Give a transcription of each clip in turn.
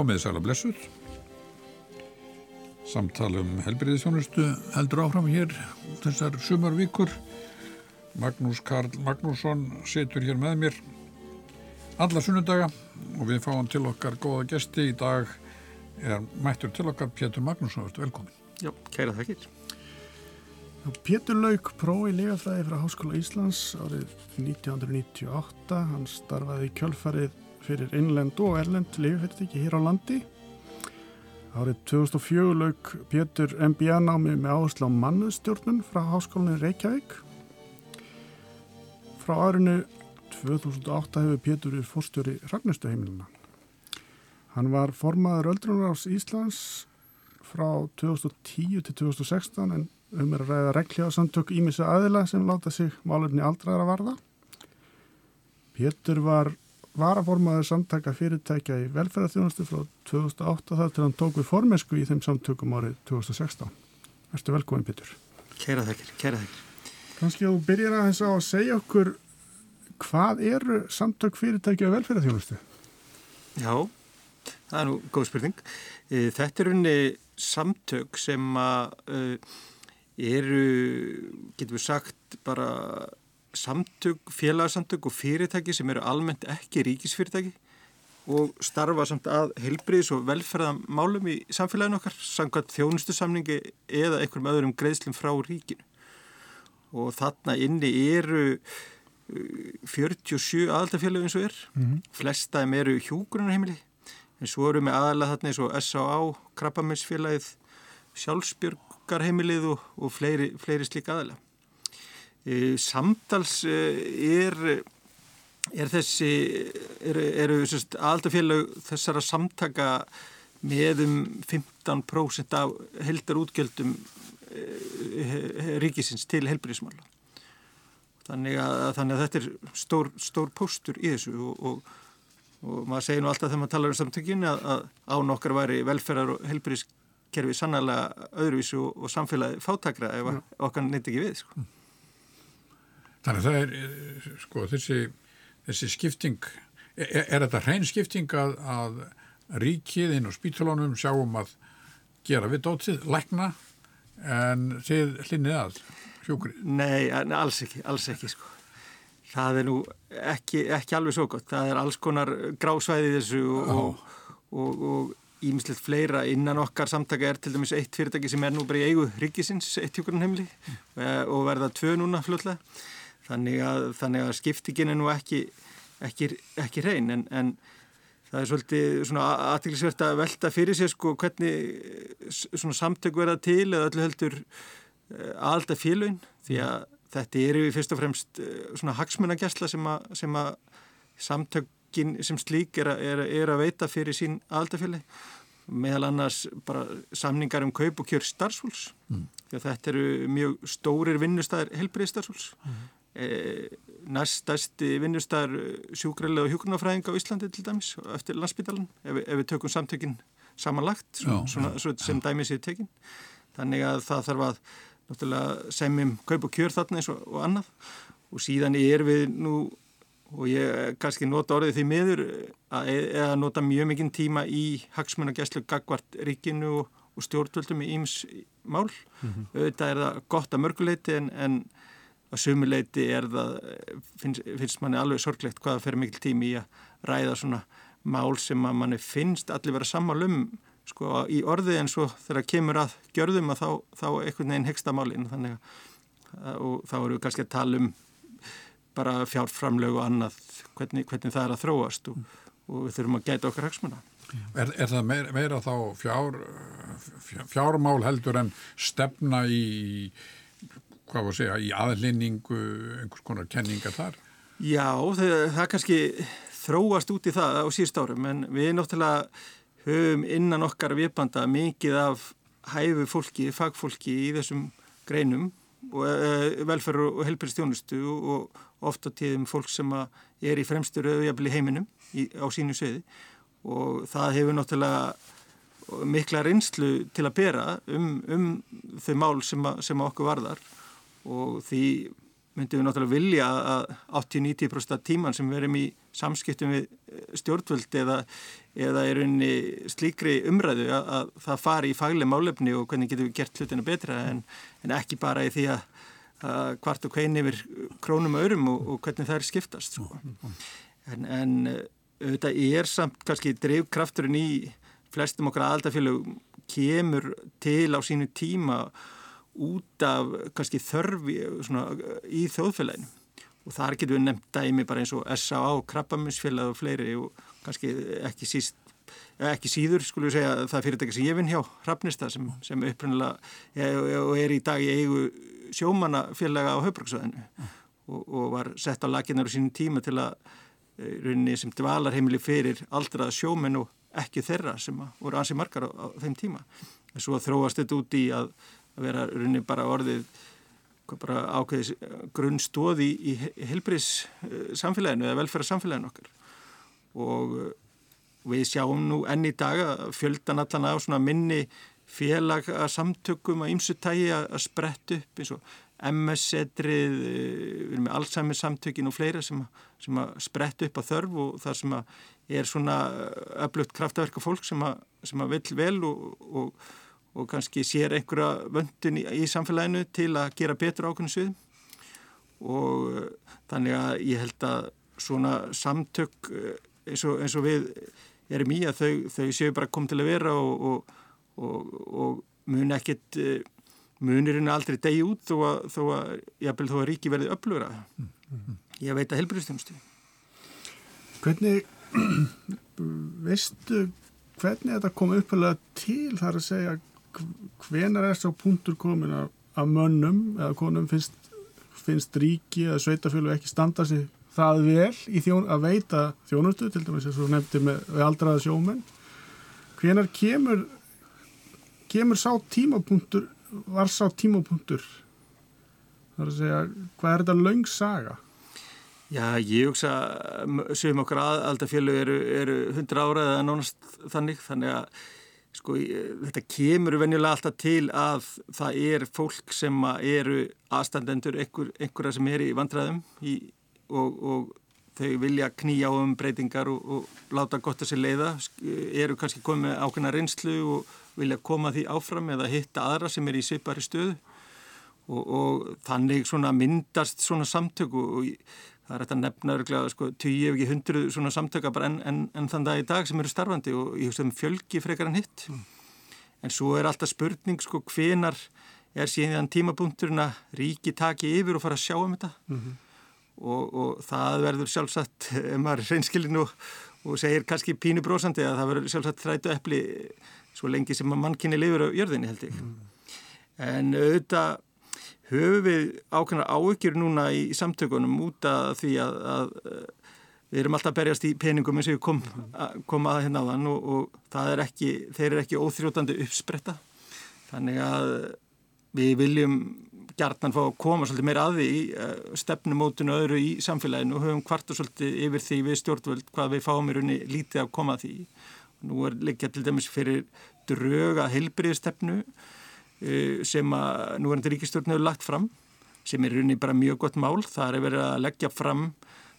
komið sæla blessuð. Samtalum helbriðisjónustu heldur áfram hér þessar sumarvíkur. Magnús Karl Magnússon setur hér með mér alla sunnudaga og við fáum til okkar góða gesti. Í dag er mættur til okkar Pétur Magnússon. Velkomin. Já, kæra þakkir. Pétur Lauk prófi lífafræði frá Háskóla Íslands árið 1998. Hann starfaði í kjölfarið fyrir innlend og erlend lífafyrirtæki hér á landi. Árið 2004 lauk Pétur MBA námi með áherslu á mannuðstjórnun frá Háskólanir Reykjavík. Frá árinu 2008 hefur Pétur við fórstjóri Ragnarstöheimilina. Hann var formaður Öldrunarás Íslands frá 2010 til 2016 en um er að ræða regljáðsamtök ímissa aðila sem láta sig málefni aldraðar að varða. Pétur var varaformaður samtaka fyrirtækja í velferðarþjónustu frá 2008 þar til hann tók við formesku í þeim samtökum árið 2016. Verstu velkominn Pétur. Kæra þakkir, kæra þakkir. Kannski þú byrjar að þess að segja okkur hvað eru samtök fyrirtækja í velferðarþjónustu? Já, það er nú góð spurning. Þetta er unni samtök sem að uh, eru, getur við sagt, bara samtök, félagsamtök og fyrirtæki sem eru almennt ekki ríkisfyrirtæki og starfa samt að heilbriðis og velferðamálum í samfélaginu okkar, samkvæmt þjónustusamningi eða einhverjum öðrum greiðslum frá ríkinu. Og þarna inni eru 47 aðaldafélög eins og er, mm -hmm. flestaðum eru hjúgrunarheimili, en svo eru með aðalega þarna eins og S.A.A. Krabbaminsfélagið, Sjálfsbjörgarheimilið og, og fleiri, fleiri slík aðalega. E, samtals er, er þessi, eru er, aðaldafélag þessara samtaka með um 15% af heldar útgjöldum e, ríkisins til helbriðismála. Þannig þannig að þetta er stór, stór póstur í þessu og, og, og maður segir nú alltaf þegar maður talar um samtökjunni að, að án okkar væri velferðar og helbriðiskerfi sannlega öðruvísu og, og samfélagi fátakra ef okkar neyndi ekki við. Sko. Þannig að það er, sko, þessi, þessi skipting, er, er þetta hrein skipting að, að ríkið inn á spítulónum sjáum að gera við dótið, lækna, en þið hlinnið að hjúgrið? Nei, alls ekki, alls ekki, sko. Það er nú ekki, ekki alveg svo gott. Það er alls konar grásvæði þessu og, og, og ímislegt fleira innan okkar samtaka er til dæmis eitt fyrirtæki sem er nú bara í eigu ríkisins, eitt hjúgrunheimli mm. og verða tvö núna fljóðlega. Þannig að, þannig að skiptingin er nú ekki, ekki, ekki reyn en, en það er svolítið svona aðtæklusvert að velta fyrir sér sko hvernig samtök verða til eða öllu heldur aðalda félögin því að þetta eru fyrst og fremst svona hagsmunagjastla sem sem að samtökin sem slík er er, er að veita fyrir sín aðaldafélagi meðal annars bara samningar um kaup og kjör starfsfólks mm. því að þetta eru mjög stórir vinnustæðir helbriði starfsfólks mm. E, næstæsti vinnustæðir sjúkræðilega og hjókunarfræðinga á Íslandi til dæmis eftir landsbytalan ef, ef við tökum samtökin samanlagt svona, já, svona, svona, sem dæmis er tekin þannig að það þarf að semjum kaup og kjör þarna eins og, og annað og síðan er við nú og ég kannski nota orðið því miður að eða nota mjög mikinn tíma í hagsmunagesslu gagvart ríkinu og, og stjórnvöldum í íms mál. Mm -hmm. Auðvitað er það gott að mörguleiti en, en að sumuleiti er það, finnst, finnst manni alveg sorglegt hvaða fer mikil tími í að ræða svona mál sem að manni finnst allir vera sammálum sko í orði en svo þegar kemur að gjörðum að þá, þá einhvern veginn hegsta málinn þannig að og þá eru við kannski að tala um bara fjárframlög og annað hvernig, hvernig það er að þróast og, og við þurfum að gæta okkar hagsmuna. Er, er það meira, meira þá fjár, fjármál heldur en stefna í, hvað var að segja, í aðlinningu, einhvers konar kenningar þar? Já, það, það kannski þróast út í það á síðust árum en við náttúrulega höfum innan okkar viðbanda mikið af hæfu fólki, fagfólki í þessum greinum og e, velferð og helbjörnstjónustu og ofta tíðum fólk sem er í fremstur auðjafli heiminum í, á sínu söði og það hefur náttúrulega mikla reynslu til að bera um, um þau mál sem, a, sem okkur varðar og því myndum við náttúrulega vilja að 80-90% tíman sem við erum í samskiptum við stjórnvöld eða, eða er unni slíkri umræðu að, að það fari í fagleg málefni og hvernig getum við gert hlutinu betra en, en ekki bara í því að, að hvart og hvern yfir krónum og örum og, og hvernig það er skiptast sko. en, en auðvitað er samt kannski drivkrafturinn í flestum okkar aðaldafélög kemur til á sínu tíma út af kannski þörfi svona, í þjóðfélaginu og þar getur við nefnt dæmi bara eins og S.A.A. krabbaminsfélag og fleiri og kannski ekki síst ekki síður skulum við segja það fyrirtæki sem ég vinn hjá Hrafnista sem, sem upprunnilega og er í dag í eigu sjómannafélaga á Hauðbruksvæðinu mm. og, og var sett á laginnar á sínum tíma til að rauninni sem dvalarheimili fyrir aldraða sjómenn og ekki þeirra sem voru ansi margar á, á þeim tíma. En svo þróast þetta út í að að vera runni bara orðið bara ákveðis grunnstóð í, í helbriðs samfélaginu eða velferðarsamfélaginu okkar. Og við sjáum nú enn í dag að fjöldan allan á svona minni félagsamtökum að ymsu tægi að sprett upp eins og MS-setrið, við erum með Alzheimer samtökin og fleira sem, sem að sprett upp að þörf og það sem að er svona öflugt kraftaverka fólk sem að, sem að vil vel og, og og kannski sér einhverja vöndun í, í samfélaginu til að gera betur ákveðinu svið og uh, þannig að ég held að svona samtök uh, eins og, eins og við erum í að þau, þau séu bara komið til að vera og, og, og mun ekkit uh, munirinn aldrei degi út þó að, þó að, jafnvel, þó að ríki verði upplöfra ég veit að helbriðstjónustu Hvernig veistu hvernig þetta kom uppalega til? Þar að segja hvenar er svo punktur komin af, af mönnum eða konum finnst, finnst ríki eða sveitafjölu ekki standa sig það vel þjón að veita þjónustu til dæmis eins og nefndi með, með aldraða sjómen hvenar kemur kemur sá tímapunktur var sá tímapunktur þar að segja hvað er þetta laung saga? Já, ég hugsa sem okkar aðaldafjölu eru, eru 100 ára eða nánast þannig þannig að Sko þetta kemur venjulega alltaf til að það er fólk sem eru aðstandendur einhver, einhverja sem er í vandræðum í, og, og þau vilja knýja á um breytingar og, og láta gott að sér leiða, eru kannski komið ákveðna reynslu og vilja koma því áfram eða hitta aðra sem er í svipari stöðu. Og, og þannig svona myndast svona samtöku og það er þetta nefna örglega sko, 20 ef ekki 100 svona samtöka bara enn en, en þann dag í dag sem eru starfandi og ég hugsa um fjölgi frekar en hitt mm. en svo er alltaf spurning sko hvenar er síðan tímapunkturinn að ríki taki yfir og fara að sjá um þetta mm -hmm. og, og það verður sjálfsagt ef maður er reynskilin og, og segir kannski pínu brósandi að það verður sjálfsagt þrætu eppli svo lengi sem mannkynni lifur á jörðinni held ég mm. en auðvitað höfum við ákveðnar áökjur núna í, í samtökunum út af því að, að við erum alltaf að berjast í peningum eins og við kom, kom að hérna á þann og, og er ekki, þeir eru ekki óþrjótandi uppspretta þannig að við viljum gjarnan fá að koma svolítið meira að því uh, stefnumótinu öðru í samfélaginu og höfum kvartu svolítið yfir því við stjórnvöld hvað við fáum í rauninni lítið að koma að því. Nú er líka til dæmis fyrir dröga heilbriðstefnu Eh, sem að núverandi ríkistjórn hefur lagt fram sem er rauninni bara mjög gott mál. Það er verið að leggja fram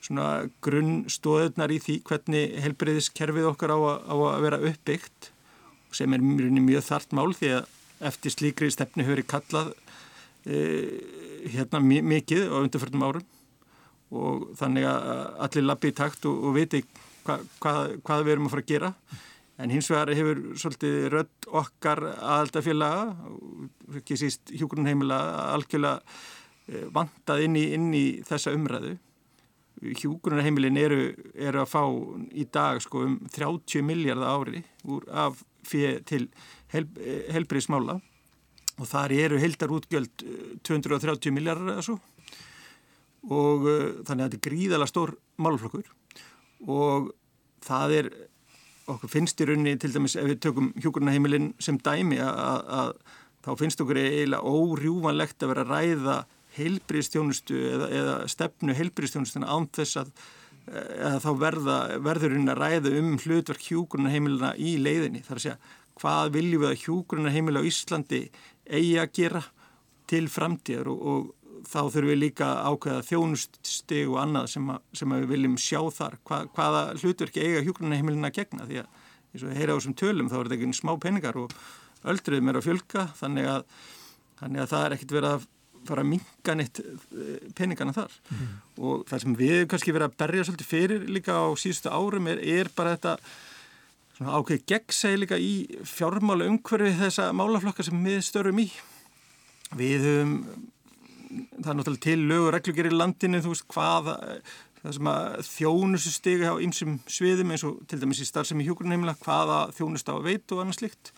svona grunnstóðunar í því hvernig helbreyðiskerfið okkar á að, á að vera uppbyggt sem er rauninni mjög þart mál því að eftir slíkri stefni höfur í kallað e, hérna mikið á undarförnum árum og þannig að allir lappi í takt og, og viti hva, hvað, hvað við erum að fara að gera En hins vegar hefur svolítið rödd okkar aðaldafélaga, ekki síst hjúgrunheimila, algjörlega eh, vantað inn í, inn í þessa umræðu. Hjúgrunheimilin eru, eru að fá í dag sko um 30 miljardar ári úr af fyrir til hel, helbriðsmála og þar eru heldar útgjöld 230 eh, miljardar eða svo. Og uh, þannig að þetta er gríðala stór málflokkur og það er okkur finnst í rauninni til dæmis ef við tökum hjókurnaheimilin sem dæmi að þá finnst okkur eiginlega órjúvanlegt að vera að ræða heilbríðstjónustu eða, eða stefnu heilbríðstjónustuna án þess að þá verða, verðurinn að ræða um hlutverk hjókurnaheimilina í leiðinni. Það er að segja hvað viljum við að hjókurnaheimila á Íslandi eigi að gera til framtíðar og, og þá þurfum við líka ákveða þjónuststig og annað sem, að, sem að við viljum sjá þar. Hva, hvaða hlutverki eiga hjúgrunarheimilin að gegna? Því að eins og við heyra á þessum tölum þá er þetta ekki smá peningar og öldruðum er að fjölka þannig að, þannig að það er ekkit verið að fara að minga neitt eh, peningana þar. Mm. og það sem við kannski verið að berja svolítið fyrir líka á síðustu árum er, er bara þetta ákveð gegnsæði líka í fjármála umhverfi þessa málaflokka sem við störum í. Við höfum það er náttúrulega til lög og reglugjur í landinu þú veist hvað það sem að þjónustu stiga á ymsum sviðum eins og til dæmis í starfsemi hjókurunheimila hvaða þjónustu á veit og annað slikt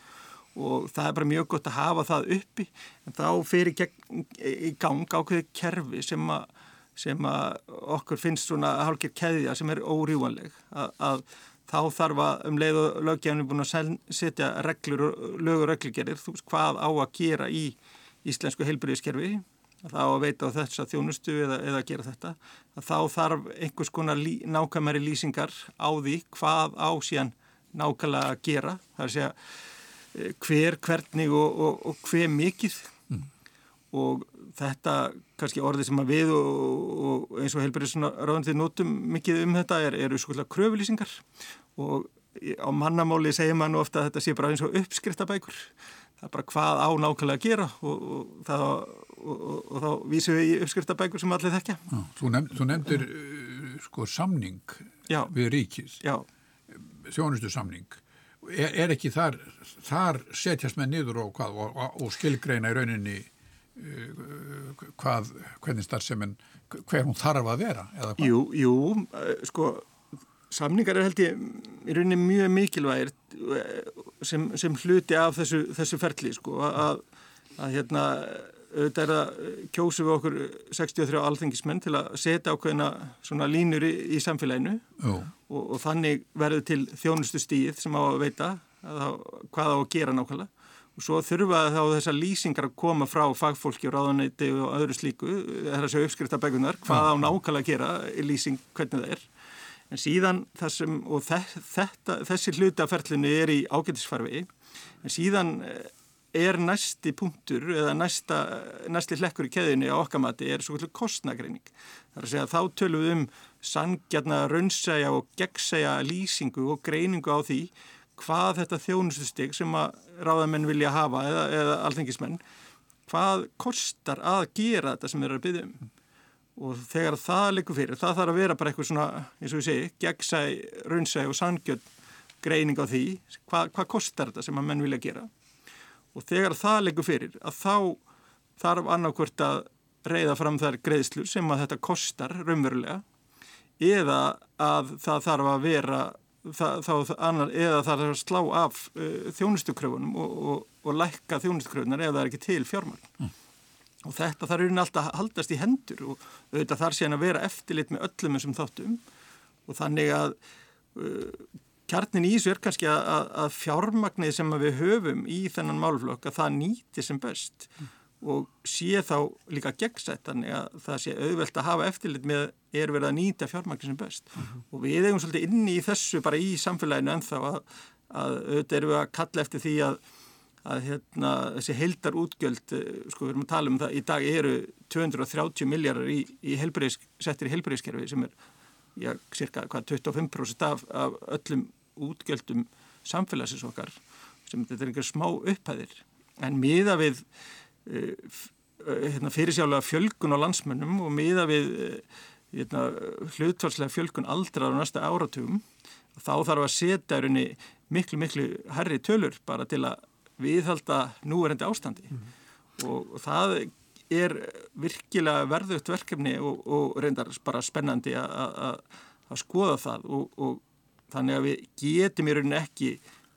og það er bara mjög gott að hafa það uppi en þá fyrir gegn, í gang ákveði kerfi sem að, sem að okkur finnst svona hálfgerð keðja sem er órjúanleg að, að þá þarf að um leið og löggefni búin að setja reglur og lögur reglugerir þú veist hvað á að gera í íslensku heilbyrðiskerfi þá að veita á þess að þjónustu eða, eða gera þetta, að þá þarf einhvers konar lí, nákvæmari lýsingar á því hvað á síðan nákvæmlega að gera, það er að segja eh, hver, hvernig og, og, og hver mikið. Mm. og þetta kannski orðið sem að við og, og eins og heilbæriðsraðandi notum mikið um þetta er, eru svona kröfulýsingar. Og á mannamáli segir mann ofta að þetta sé bara eins og uppskriftabækur. Það er bara hvað á nákvæmlega að gera og, og, það, og, og þá vísum við í uppskriftabækur sem allir þekkja. Já, þú, nefnd, þú nefndir uh, sko samning Já. við ríkis, þjónustu samning. Er, er ekki þar, þar setjast með niður og, hvað, og skilgreina í rauninni uh, hvað, hvernig starfseminn, hver hún þarf að vera? Jú, jú, uh, sko samningar er held ég í rauninni mjög mikilvægir eh, sem, sem hluti af þessu, þessu ferli sko að, að hérna auðvitað er að kjósu við okkur 63 alþengismenn til að setja ákveðina svona línur í, í samfélaginu. Og, og þannig verður til þjónustu stíð sem á að veita að, hvað á að gera nákvæmlega. Og svo þurfa þá þessar lýsingar að koma frá fagfólki og ráðanæti og öðru slíku, það er að segja uppskriftabækunar hvað á nákvæmlega að gera í lýsing hvernig það er. En síðan þessum, og þetta, þessi hlutaferlinu er í ágætisfarfi, en síðan eh, er næsti punktur eða næsta, næsti hlekkur í keðinu á okkamati er svo kvöldur kostnagreining. Það er að segja að þá tölum við um sangjarna, raunsæja og gegnsæja lýsingu og greiningu á því hvað þetta þjónustustig sem að ráðamenn vilja hafa eða, eða alþengismenn, hvað kostar að gera þetta sem við erum að byggja um og þegar það likur fyrir, það þarf að vera bara eitthvað svona, eins og ég segi, gegnsæ, raunsæ og sangjöld greining á því, hvað, hvað kostar þetta sem að menn vilja gera og þegar það likur fyrir, að þá þarf annarkvört að reyða fram þær greiðslur sem að þetta kostar raunverulega eða að það þarf að vera það, þá, annar, eða það þarf að slá af uh, þjónustukröfunum og, og, og lækka þjónustukröfunar eða það er ekki til fjármagn. Mm. Og þetta þarf raunin alltaf að haldast í hendur og auðvitað þarf síðan að vera eftirlit með öllum þessum þáttum. Og þannig að uh, kjarnin í þessu er kannski að, að, fjármagnið sem við höfum í þennan málflokk að það nýti sem best mm. og sé þá líka gegnsætt þannig að það sé auðvelt að hafa eftirlit með er verið að nýta fjármagnið sem best mm -hmm. og við eigum svolítið inni í þessu bara í samfélaginu ennþá að, að auðvitað erum við að kalla eftir því að að hérna, þessi heldar útgjöld, eh, sko við erum að tala um það, í dag eru 230 miljardar í, í settir í helbriðskerfi sem er, já, cirka hvað, 25% af, af öllum útgjöldum samfélagsins okkar, sem þetta er einhver smá upphæðir, en miða við uh, hérna, fyrirsjálega fjölgun á landsmönnum og miða við uh, hérna, hlutvarslega fjölgun aldrar á næsta áratugum, þá þarf að setja miklu, miklu herri tölur bara til að viðhalda núverendi ástandi mm -hmm. og það er virkilega verðugt verkefni og, og reyndar bara spennandi að skoða það og, og þannig að við getum í rauninni ekki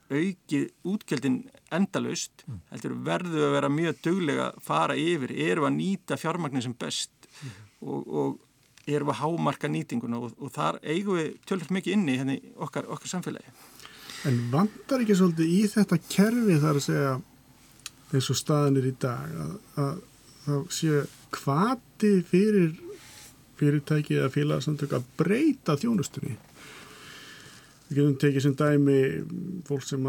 aukið útgjöldin endalaust mm. heldur verðu að vera mjög döglega að fara yfir, eru að nýta fjármagnir sem best mm. og, og eru að hámarka nýtinguna og, og þar eigum við tölvöld mikið inni hérna í okkar, okkar samfélagi En vandar ekki svolítið í þetta kerfi þar að segja eins og staðinir í dag að, að þá séu hvati fyrir fyrirtæki eða félagsamtök að breyta þjónustunni. Við getum tekið sem dæmi fólk sem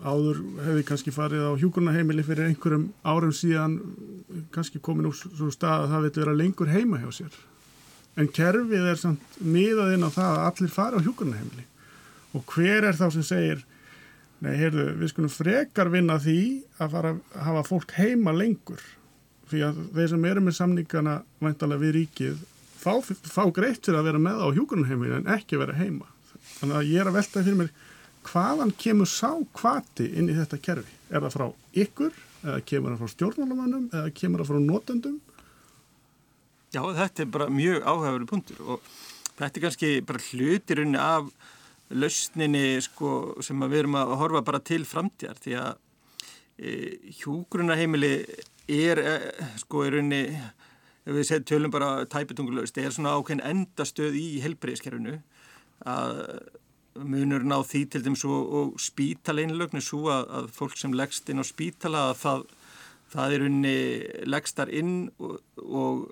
áður hefði kannski farið á hjúkurnaheimili fyrir einhverjum árum síðan kannski komin úr svona stað að það vil vera lengur heima hjá sér. En kerfið er samt miðað inn á það að allir fara á hjúkurnaheimili. Og hver er þá sem segir, nei, heyrðu, við skulum frekar vinna því að fara að hafa fólk heima lengur. Því að þeir sem eru með samningana væntalega við ríkið fá, fá greitt fyrir að vera með á hjúkurnaheimili en ekki vera heima. Þannig að ég er að velta fyrir mér hvaðan kemur sá kvati inn í þetta kerfi? Er það frá ykkur eða kemur það frá stjórnmálamannum eða kemur það frá notendum? Já, þetta er bara mjög áhæfari punktur og þetta er kannski bara hlutirunni af lausninni sko, sem við erum að horfa bara til framtíðar því að e, hjúgrunarheimili er e, sko í rauninni ef við tölum bara tæpitungulaust, það er svona ákveðin endastöð í helbriðiskerfinu að munurinn á því til dæmis og, og spítaleinlögnu svo að, að fólk sem leggst inn á spítala að það, það er unni leggstar inn og, og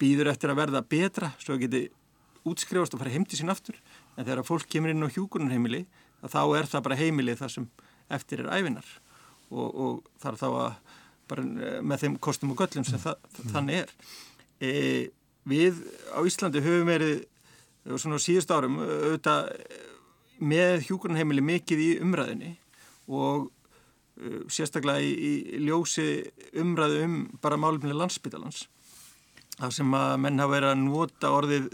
býður eftir að verða betra svo að geti útskrifast og fara heim til sín aftur. En þegar fólk kemur inn á hjúkunarheimili þá er það bara heimili það sem eftir er æfinar og, og þar þá að bara með þeim kostum og göllum sem það, mm. þannig er. E, við á Íslandi höfum verið svona síðust árum auðvitað með hjúgrunheimili mikið í umræðinni og sérstaklega í, í ljósi umræðu um bara málumni landsbytalans það sem að menn hafa verið að nota orðið,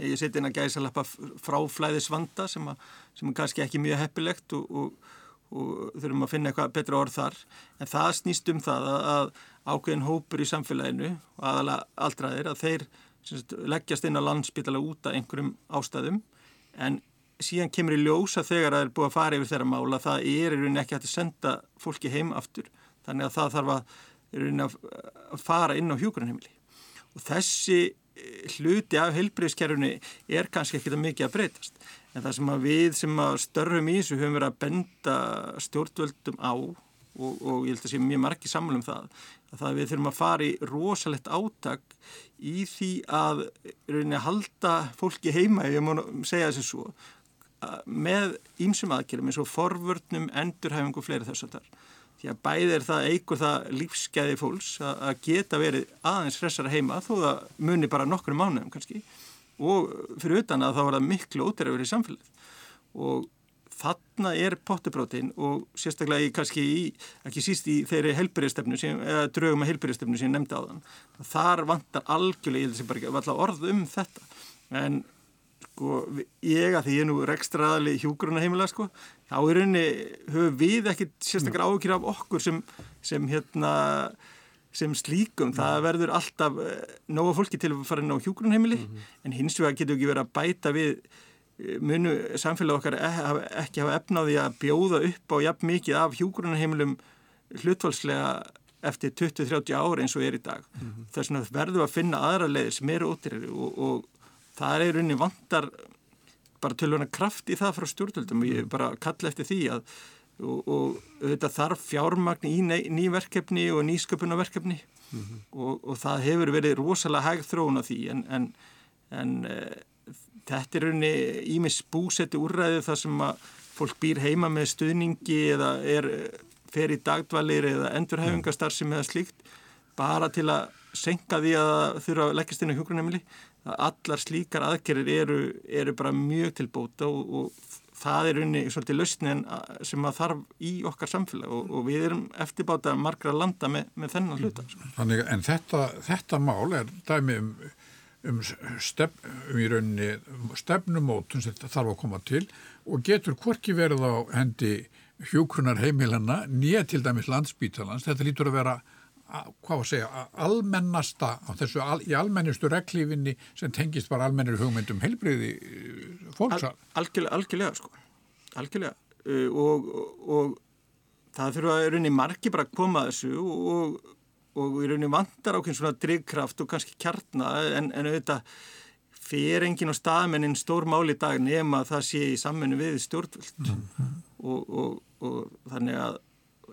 ég seti inn að gæsa lappa fráflæðisvanda sem, að, sem er kannski ekki mjög heppilegt og, og, og þurfum að finna eitthvað betra orð þar. En það snýst um það að, að ákveðin hópur í samfélaginu og aðalega aldraðir að þeir sagt, leggjast inn á landsbytala út af einhverjum ástæðum. En síðan kemur í ljósa þegar það er búið að fara yfir þeirra mála það er í rauninni ekki að senda fólki heim aftur. Þannig að það þarf að, að fara inn á hjókurunheimili og þessi eh, hluti af heilbreyðskerfni er kannski ekki það mikið að breytast. En það sem að við sem að störfum í þessu höfum verið að benda stjórnvöldum á og, og ég held að sé mjög margi sammálum það að það við þurfum að fara í rosalegt átak í því að rauninni að halda fólki heima ég má segja þessu svo með ímsum aðgerðum eins og forvörnum, endurhæfingu og fleiri þess að þar. Því að bæði er það eigur það lífsgæði fólks að geta verið aðeins hressara heima þó það muni bara nokkru mánuðum kannski og fyrir utan að þá var það miklu óterra verið í samfélagið og þarna er pottubrótin og sérstaklega í kannski í, ekki síst í þeirri helbyrjastefnu eða draugum að helbyrjastefnu sem ég nefndi á þann þar vantar algjörlega, ég held það bara ekki var orð um þetta en sko ég að því ég er nú rekstraðali hjúgrunarheimilega sko þá er rauninni, höfum við ekkit sérstaklega áhugir af okkur sem, sem hérna sem slíkum, mm. það verður alltaf eh, nóga fólki til að fara inn á hjúgrunheimili mm -hmm. en hins vegar getur ekki verið að bæta við munu samfélag okkar e- ekki hafa efnaði að bjóða upp á jafn mikið af hjúgrunheimilum hlutvalslega eftir 20-30 ári eins og er í dag. Mm -hmm. Þess vegna verður að finna aðra leiðir sem eru ótrýri og, og það er unni vantar bara tölvuna kraft í það frá stjórnvöldum og ég bara kalla eftir því að og, og þetta þarf fjármagn í ný verkefni og nýsköpunarverkefni mm -hmm. og, og það hefur verið rosalega hægt þróun á því en, en, en e, þetta er unni ímis búsetti úrræði þar sem að fólk býr heima með stuðningi eða er, fer í dagdvalir eða endurhæfingastar sem eða slíkt bara til að senka því að þurfa að leggast inn á hjókrunemili allar slíkar aðgerðir eru, eru bara mjög tilbúta og, og það er unni svolítið lausnin sem að þarf í okkar samfélag og, og við erum eftirbáta margra landa með, með þennan hluta. Sko. Þannig, en þetta, þetta mál er dæmi um, um, stef, um í rauninni stefnumótun sem þarf að koma til og getur hvorki verið á hendi hjókrunar heimilanna nýja til dæmis landsbítalans. Þetta lítur að vera hvað að segja, almennasta á þessu, al, í almennistu reglífinni sem tengist bara almennir hugmyndum helbriði eh, fólks. Al, algjörlega, algjörlega sko. Algjörlega. Uh, og, og, og það þurfa að rauninni margi bara koma þessu og, og í rauninni vantar ákveðin svona drivkraft og kannski kjartna en, en auðvitað fyrir enginn á staðmennin stór máli dag nema það sé í sammennu við stjórnvöld mm -hmm. og þannig að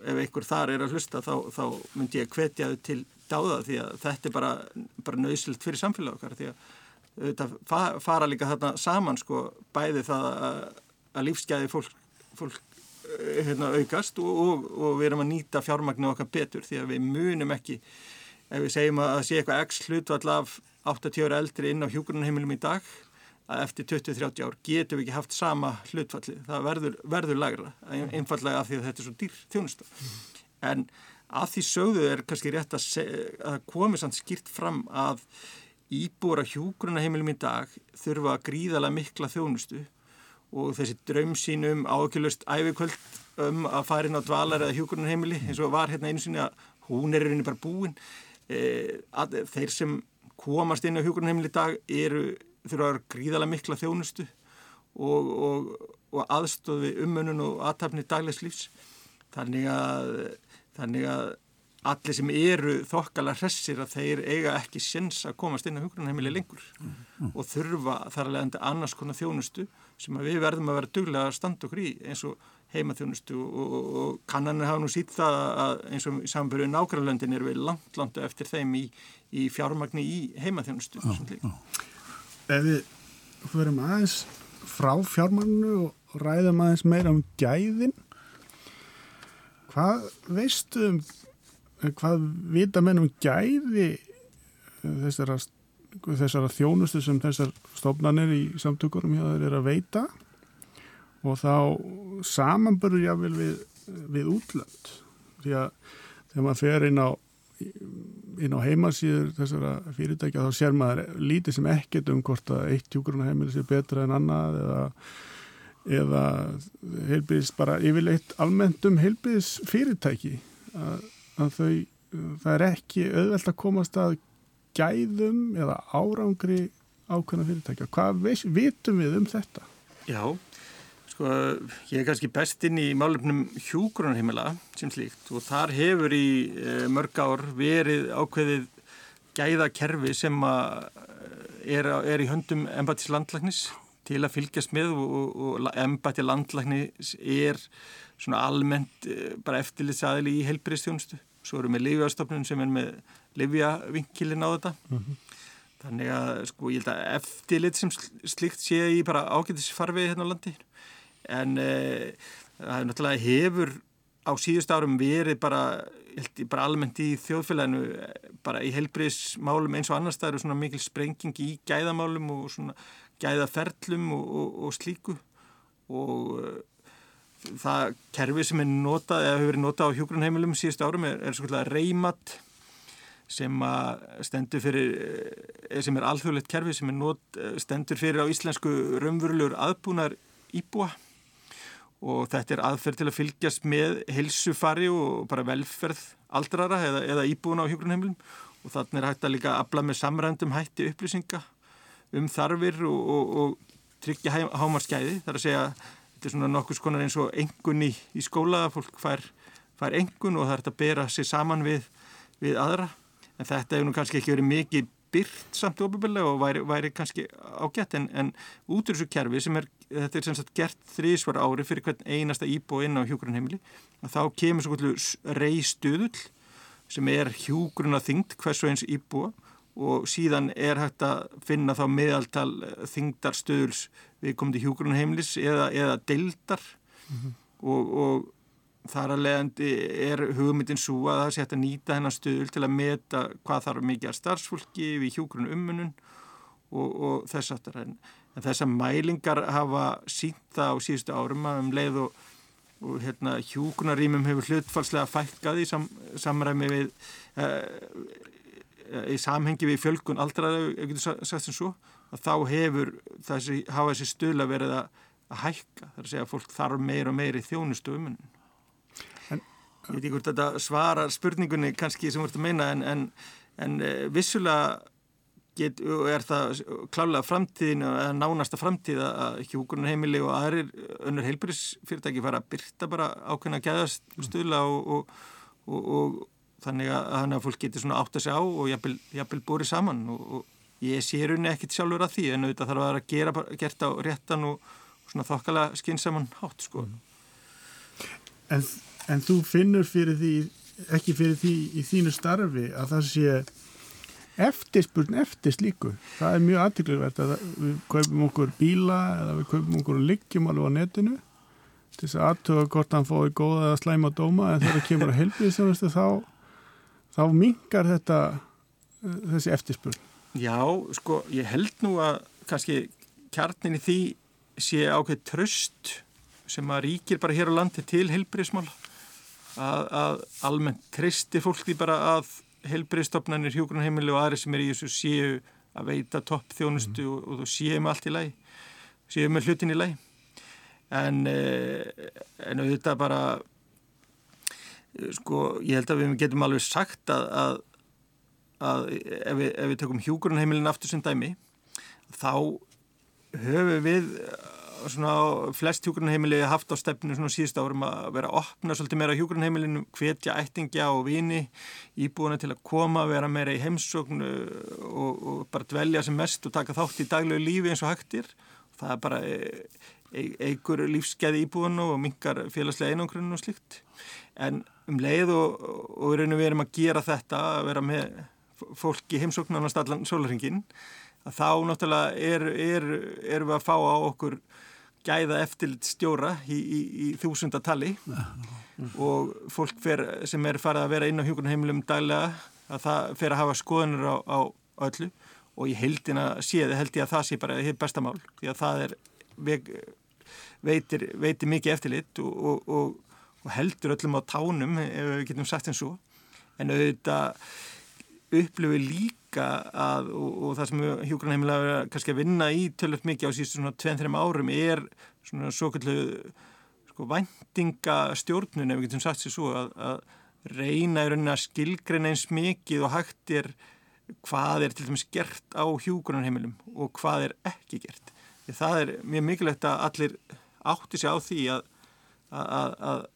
ef einhver þar er að hlusta þá, þá myndi ég hvetja þau til dáða því að þetta er bara, bara nöðslilt fyrir samfélag okkar því að þetta fara líka þarna saman sko bæði það að, að lífsgæði fólk, fólk hérna, aukast og, og, og við erum að nýta fjármagnu okkar betur því að við munum ekki ef við segjum að það sé eitthvað x hlutvall af 80 ára eldri inn á hjúgrunarheimilum í dag að eftir 20-30 ár getum við ekki haft sama hlutfalli, það verður, verður lagra, einfallega af því að þetta er svo dýr þjónusta. En að því sögðu er kannski rétt að, að komi sann skýrt fram að íbúra hjúgrunaheimilum í dag þurfa gríðala mikla þjónustu og þessi draum sínum ákjöldust æfikvöld um að fara inn á dvalar eða hjúgrunaheimili eins og var hérna einu sinni að hún er rauninni bara búin. E, þeir sem komast inn á hjúgrunaheimili í dag eru þurfa að vera gríðala mikla þjónustu og, og, og aðstofi umönun og aðtapni daglegs lífs þannig að, þannig að allir sem eru þokkala hressir að þeir eiga ekki sens að komast inn á hugrunheimili lengur mm, mm. og þurfa þar að leiðandi annars konar þjónustu sem við verðum að vera duglega að standa okkur í eins og heimaþjónustu og, og kannanir hafa nú sýtt það að eins og samanbyrju nákvæmlöndin er við langt, langt eftir þeim í, í fjármagni í heimaþjónustu. Ef við förum aðeins frá fjármannu og ræðum aðeins meira um gæðin hvað veistu um hvað vita menn um gæði þessara, þessara þjónustu sem þessar stofnanir í samtökurum hjá þeir eru að veita og þá samanbörður jáfnvel við, við útlönd. Því að þegar maður fer inn á inn á heimasýður þessara fyrirtækja þá sér maður lítið sem ekkert um hvort að eitt hjúgrunarheimili sé betra en annað eða, eða heilbíðis bara yfirleitt almennt um heilbíðis fyrirtæki að, að þau, það er ekki auðvelt að komast að gæðum eða árangri ákveðna fyrirtækja. Hvað vitum við um þetta? Já, Sko, ég er kannski bestinn í málefnum hjúgrunarheimila sem slíkt og þar hefur í e, mörg ár verið ákveðið gæðakerfi sem eh, er, er í höndum embætis landlæknis til að fylgjast með og, og, og embæti landlæknis er svona almennt e, bara eftirlitsaðili í helbriðstjónustu. Svo erum við Livjastofnun sem er með Livjavinkilin á þetta. Mm -hmm. Þannig að sko ég held að eftirlit sem slíkt sé í bara ágætisfarfið hérna á landi en uh, það er náttúrulega hefur á síðust árum verið bara, bara almennt í þjóðfélaginu bara í helbriðsmálum eins og annars það eru svona mikil sprenging í gæðamálum og svona gæðaferlum og, og, og slíku og uh, það kerfi sem er notað eða hefur verið notað á hjógrunheimilum síðust árum er, er svona reymat sem fyrir eh, sem er alþjóðlegt kerfi sem er not, stendur fyrir á íslensku raunverulegur aðbúnar íbúa. Og þetta er aðferð til að fylgjast með helsufari og bara velferð aldrara eða, eða íbúin á hjógrunheimilum og þannig er hægt að líka afla með samrændum hætti upplýsinga um þarfir og, og, og tryggja hámarskæði þar að segja þetta er svona nokkus konar eins og engun í, í skóla fólk fær, fær engun og það er að bera sér saman við, við aðra en þetta hefur nú kannski ekki verið mikið byrt samt ofinbeglega og væri, væri kannski ágætt en, en út úr þessu kerfi sem er, þetta er sem sagt gert þrísvar ári fyrir hvern einasta íbú inn á hjúgrunheimili að þá kemur svo kvöldu reystuðull sem er hjúgruna þyngd hvers og eins íbúa og síðan er hægt að finna þá meðaltal þyngdarstöðuls við komum til hjúgrunheimilis eða, eða deildar mm -hmm. og, og þar að leiðandi er hugmyndin svo að það sé hægt að nýta hennar stöðul til að meta hvað þarf mikið að starfsfólki við hjókurinn ummunun og, og þess aftur en, en þess að mælingar hafa sínt það á síðustu árum að um leið og, og hérna, hjókunarímum hefur hlutfalslega fækkað í sam, samræmi við uh, í samhengi við fjölkun aldraðu, ég getur sagt sem svo að þá hefur þessi, hafa þessi stöðla verið að, að hækka. Þar að segja að fólk þarf meir og meir í þjónustu ummunum Ég veit ekki hvort þetta svarar spurningunni kannski sem vart að meina en, en, en eh, vissulega get, er það klálega framtíðin eða nánasta framtíð að hjókunarheimili og aðrir önnur heilbyrjusfyrirtæki fara að byrta bara ákveðna gæðastöðla og, og, og, og þannig að, að fólk getur svona átt að segja á og jafnvel búrið saman og ég sé rauninni ekkit sjálfur að því en auðvitað þarf að vera að gera réttan og svona þokkala skinsaman hátt sko. En En þú finnur fyrir því, ekki fyrir því í þínu starfi að það sé eftirspurn eftir slíku. Það er mjög aðtrygglega að við kaupum okkur bíla eða við kaupum okkur liggjum alveg á netinu til þess að aðtöða hvort hann fóði góða eða slæma dóma en þegar kemur að helbíðisjónustu þá þá mingar þetta uh, þessi eftirspurn. Já, sko, ég held nú að kannski kjarnin í því sé ákveð tröst sem að ríkir bara hér á landi til heilbriðsmál að, að almennt tristi fólk því bara að heilbriðstofnanir, hjógrunheimili og aðri sem er í þessu séu að veita topp þjónustu mm. og, og þú séu með allt í læg séu með hlutin í læg en eh, en auðvitað bara sko, ég held að við getum alveg sagt að, að, að ef, við, ef við tökum hjógrunheimilin aftur sem dæmi þá höfum við svona flest hjúgrunheimili haft á stefnu svona síðust árum að vera að opna svolítið meira hjúgrunheimilinu, hvetja ættingja og vini íbúina til að koma, vera meira í heimsóknu og, og bara dvelja sem mest og taka þátt í daglegu lífi eins og hægtir. Það er bara e, e, eigur lífskeiði íbúinu og mingar félagslega einangrunum og slikt. En um leið og, og við erum að gera þetta, að vera með fólk í heimsóknarnast allan sólaringin, að þá náttúrulega er, er, er við að fá á okkur gæða eftirlit stjóra í, í, í þúsundatali. Og fólk fer, sem er farið að vera inn á hjókunarheimilum daglega að það fer að hafa skoðunir á, á öllu. Og séði held ég að það sé bara hitt bestamál því að það er veitir, veitir mikið eftirlit og, og, og, og heldur öllum á tánum ef við getum sagt eins og. En auðvitað upplifu líka að, og, og það sem hjógrunheimilega er kannski að vinna í tölvöld mikið á síðustu svona 2-3 árum er svona svo kallu sko vendingastjórnun ef við getum sagt sér svo að, að reyna í rauninni að skilgreina eins mikið og hægt er hvað er til dæmis gert á hjógrunheimilum og hvað er ekki gert. Því það er mjög mikilvægt að allir átti sig á því að, að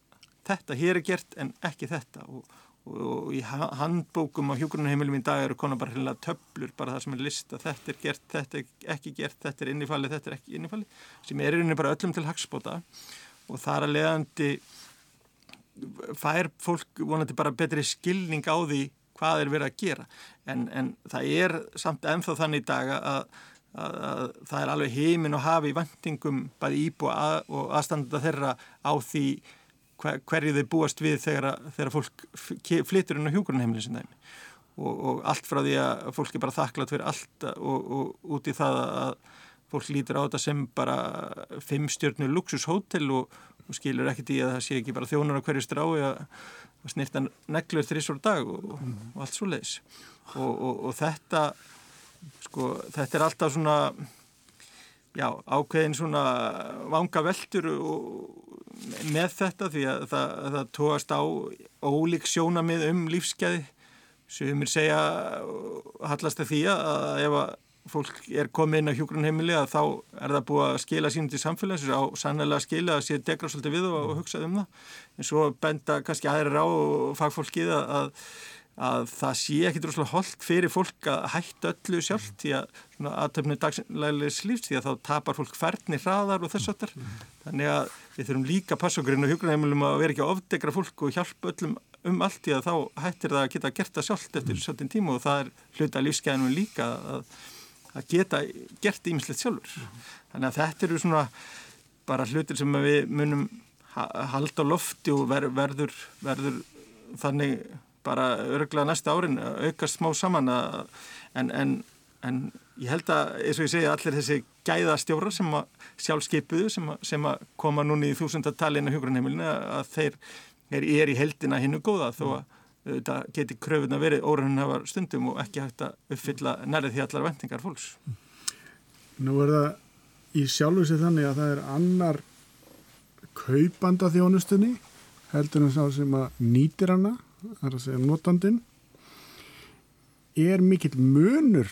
þetta hér er gert en ekki þetta og og í handbókum á hjógrunarheimilum í dag eru konar bara hérna töflur, bara það sem er lista þetta er gert, þetta er ekki gert, þetta er innifalli þetta er ekki innifalli, sem er einnig bara öllum til hagspóta og þar að leiðandi fær fólk vonandi bara betri skilning á því hvað er verið að gera. En, en það er samt ennþá þannig í dag að, að, að það er alveg heimin og hafi í vendingum bæði íbú og aðstanda þeirra á því hverju þau búast við þegar, þegar fólk flytur inn á hjúgrunheimilin sem dæmi. Og, og allt frá því að fólk er bara þakklátt fyrir allt og, og út í það að fólk lítur á þetta sem bara fimmstjörnu luxushótel og, og skilur ekkert í að það sé ekki bara þjónar á hverju strái að, snirta neglur þrísor dag og allt svo leiðis og þetta sko þetta er alltaf svona já ákveðin svona vanga veldur og með þetta því að það, að það tóast á ólík sjónamið um lífsgæði. Sem er segja hallast að því að ef að fólk er komið inn á hjógrunheimili að þá er það búið að skila sínum til samfélags á sannlega að skila að sé degra svolítið við og, og hugsa um það. En svo benda kannski aðrir á og fagfólkið að að það sé ekki droslega holdt fyrir fólk að hætta öllu sjálf því að svona aðtöfnu dagslegleis lífs því að þá tapar fólk færni hraðar og þess aftar þannig að við þurfum líka passokurinn og hjókunarheimilum að vera ekki að ofdegra fólk og hjálpa öllum um allt því að þá hættir það að geta gert það sjálft eftir svolítinn tíma og það er hluta lífsgæðinum líka að, að geta gert ímislegt sjálfur. Þannig að þetta eru svona bara hlutir sem við munum halda lofti og ver, verður, verður þannig bara örgulega næsta árin aukast smá saman en, en, en ég held að eins og ég segja allir þessi gæðastjóra sem að sjálfskeipuðu sem, sem að koma núni í þúsundatalina hjógrunheimilinu að þeir er, er í heldina hinnu góða þó að þetta geti kröfun að verið órann hafa stundum og ekki hægt að uppfylla nærið því allar vendingar fólks. Nú er það í sjálfu sig þannig að það er annar kaupanda þjónustunni heldur en sá sem að nýtir hana það er að segja notandin er mikill munur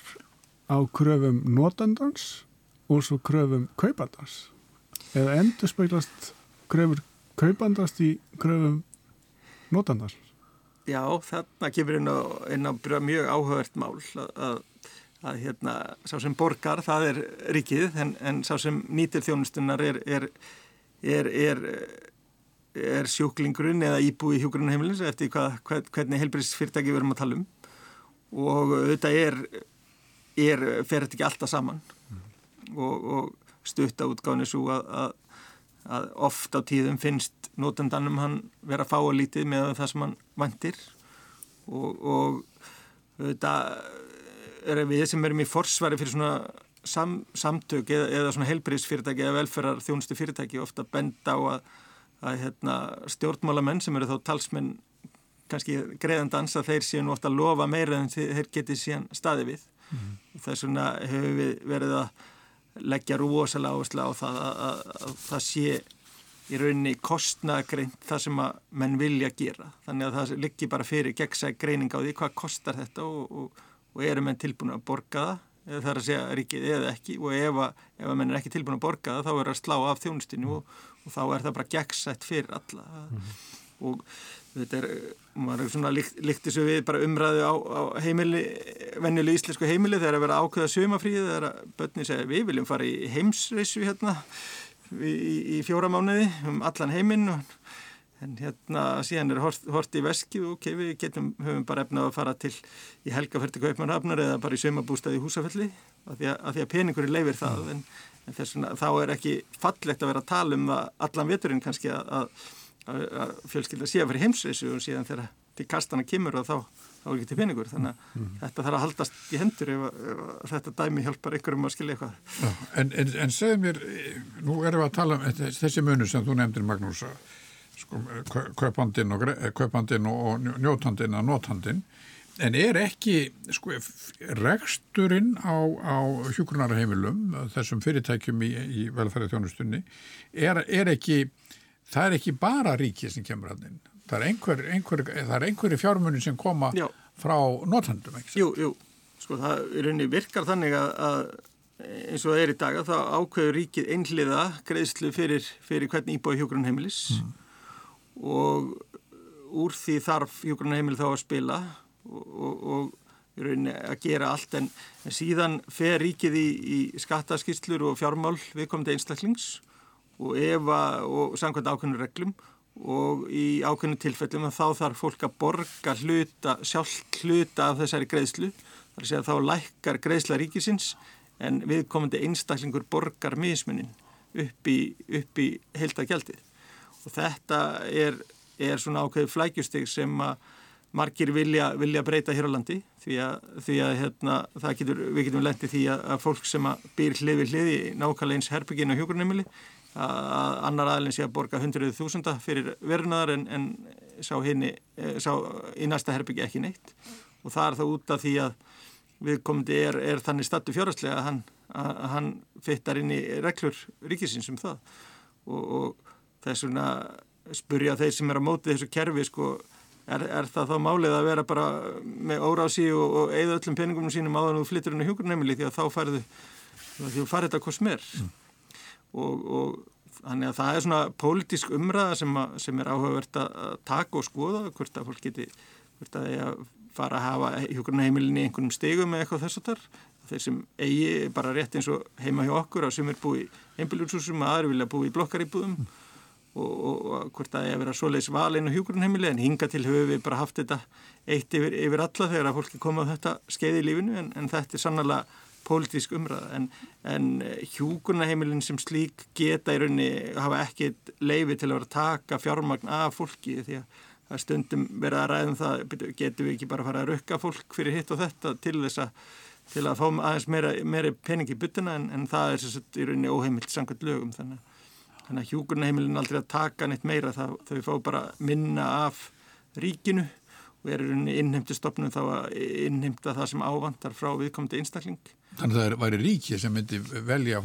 á kröfum notandans og svo kröfum kaupandans. Eða endur speiklast kröfur kaupandast í kröfum notandans. Já, þarna kemur inn á, inn á mjög áhugavert mál að, að, að hérna, sá sem borgar það er ríkið en, en sá sem nýtir þjónustunnar er, er, er, er er sjúklingurinn eða íbúi hjúgrunheimilins eftir hvað, hvernig helbriðsfyrirtæki við erum að tala um. Og þetta er, er fer þetta ekki alltaf saman. Mm. og, og stutta útgáðinu svo að, að, að oft á tíðum finnst notendanum hann vera að fá að lítið með það sem hann vantir og, og þetta er við sem erum í forsvari fyrir svona sam, samtök eða, eða svona helbriðsfyrirtæki eða velferðar þjónustu fyrirtæki ofta benda á að, að hérna, stjórnmálamenn sem eru þá talsmenn kannski greiðandans að þeir séu ofta að lofa meira en þeir geti síðan staði við mm. þess vegna hefur við verið að leggja rosalega áherslu á það að, að, að það sé í rauninni kostnagreint það sem að menn vilja gera þannig að það liggi bara fyrir gegnsæk greining á því hvað kostar þetta og, og, og eru menn tilbúin að borga það eða það er að segja ríkið eða ekki og ef að, ef að menn er ekki tilbúin að borga það þá er að slá af þjónustinu mm. og, og þá er það bara gegnsætt fyrir alla mm. og þetta er, maður er svona líkt, líkt þessu við bara umræðu á, á heimili, vennilu íslensku heimili þegar að vera ákveða sömafríð þegar að börni segja við viljum fara í heimsreisu hérna í, í fjóra mánuði um allan heiminn og en hérna síðan er hort, hort í veski og ok, við getum, höfum bara efnað að fara til í helgaferdi kaupmannhafnar eða bara í sömabústæði í húsafelli af því að, að, að peningurinn leifir það mm. en, en vegna þá er ekki fallegt að vera að tala um það allan veturinn kannski að, að fjölskylda sé að vera heimsreysu og síðan þegar til kastana kemur og þá, þá er ekki til peningur þannig að mm. þetta þarf að haldast í hendur ef, ef þetta dæmi hjálpar einhverjum að skilja eitthvað En, en, en segð mér, nú erum við að tala um þessi munu sem þú nefndir Magnús að sko, kaupandinn og, kaupandinn og njótandinn að notandinn. En er ekki sko, reksturinn á, á hjókunarheimilum þessum fyrirtækjum í, í velferði þjónustunni er, er ekki það er ekki bara ríkið sem kemur hann inn. Það er einhver, einhver, einhverju fjármunni sem koma Já. frá notandum Jú, jú, sko það virkar þannig að, að eins og það er í dag að það ákveður ríkið einhliða greiðslu fyrir, fyrir hvern íbúi hjókunarheimilis mm og úr því þarf hjókunarheimil þá að spila og, og, og að gera allt. En, en síðan fer ríkið í, í skattaskýrslur og fjármál viðkomandi einstaklings og efa og samkvæmt ákveðinu reglum. Og í ákveðinu tilfellum þá þarf fólk að borga hluta, sjálf hluta af þessari greiðslu. Þar að segja þá lækkar greiðsla ríkisins en viðkomandi einstaklingur borgar mismunin upp í, í heildagjaldið og þetta er, er svona ákveð flækjustig sem að margir vilja, vilja breyta hér á landi. Því að, því að hérna, getur, við getum lendið því að, að fólk sem að býr hlið við hlið í nákvæmlega eins herbyggin og hjókurnemili að annar aðlinn sé að borga 100.000 fyrir verðnaðar en, en sá, hinni, eh, sá í næsta herbyggi ekki neitt. Og það er það út af því að viðkomandi er, er þannig statu fjárhastlega að hann, hann fyttar inn í reglur ríkisins um það. Og, og þess vegna spurja þeir sem er á móti þessu kerfi sko, er, er það þá málið að vera bara með órási og, og eigða öllum peningum sínum áður og flyttur henni hjúkurnemili því að þá farið því að farið þetta hvað smer mm. og, og þannig að það er svona pólitísk umræða sem, að, sem er áhugavert að taka og skoða hvort að fólk geti hvort að það fara að hafa hjúkurnemilin í einhvernum stegum eða eitthvað þess að þar þeir sem eigi bara rétt eins og heima hjá okkur að sem er búið í einbíljótsúsum að aðri vilja búið í blokkaríbúðum mm og, og, og hvort það er að vera svoleiðs valin og hjúgrunheimili en hinga til höfu við bara haft þetta eitt yfir, yfir alla þegar að fólki koma á þetta skeið í lífinu en, en þetta er sannlega pólitísk umræða. En, en hjúgrunheimilin sem slík geta í raunni hafa ekki leifi til að vera að taka fjármagn af fólki því að er stundum verið að ræðum það getur við ekki bara að fara að rukka fólk fyrir hitt og þetta til þess að til að fá aðeins meira, meira pening í bytuna en, en það er sérstaklega í rauninni óheimilt sangat lögum þannig að Þannig að hjúkurnaheimilin aldrei að taka neitt meira það, þau fá bara minna af ríkinu og er innheimti stopnum þá að innheimta það sem ávandar frá viðkomandi einstakling. Þannig að það væri ríki sem myndi velja,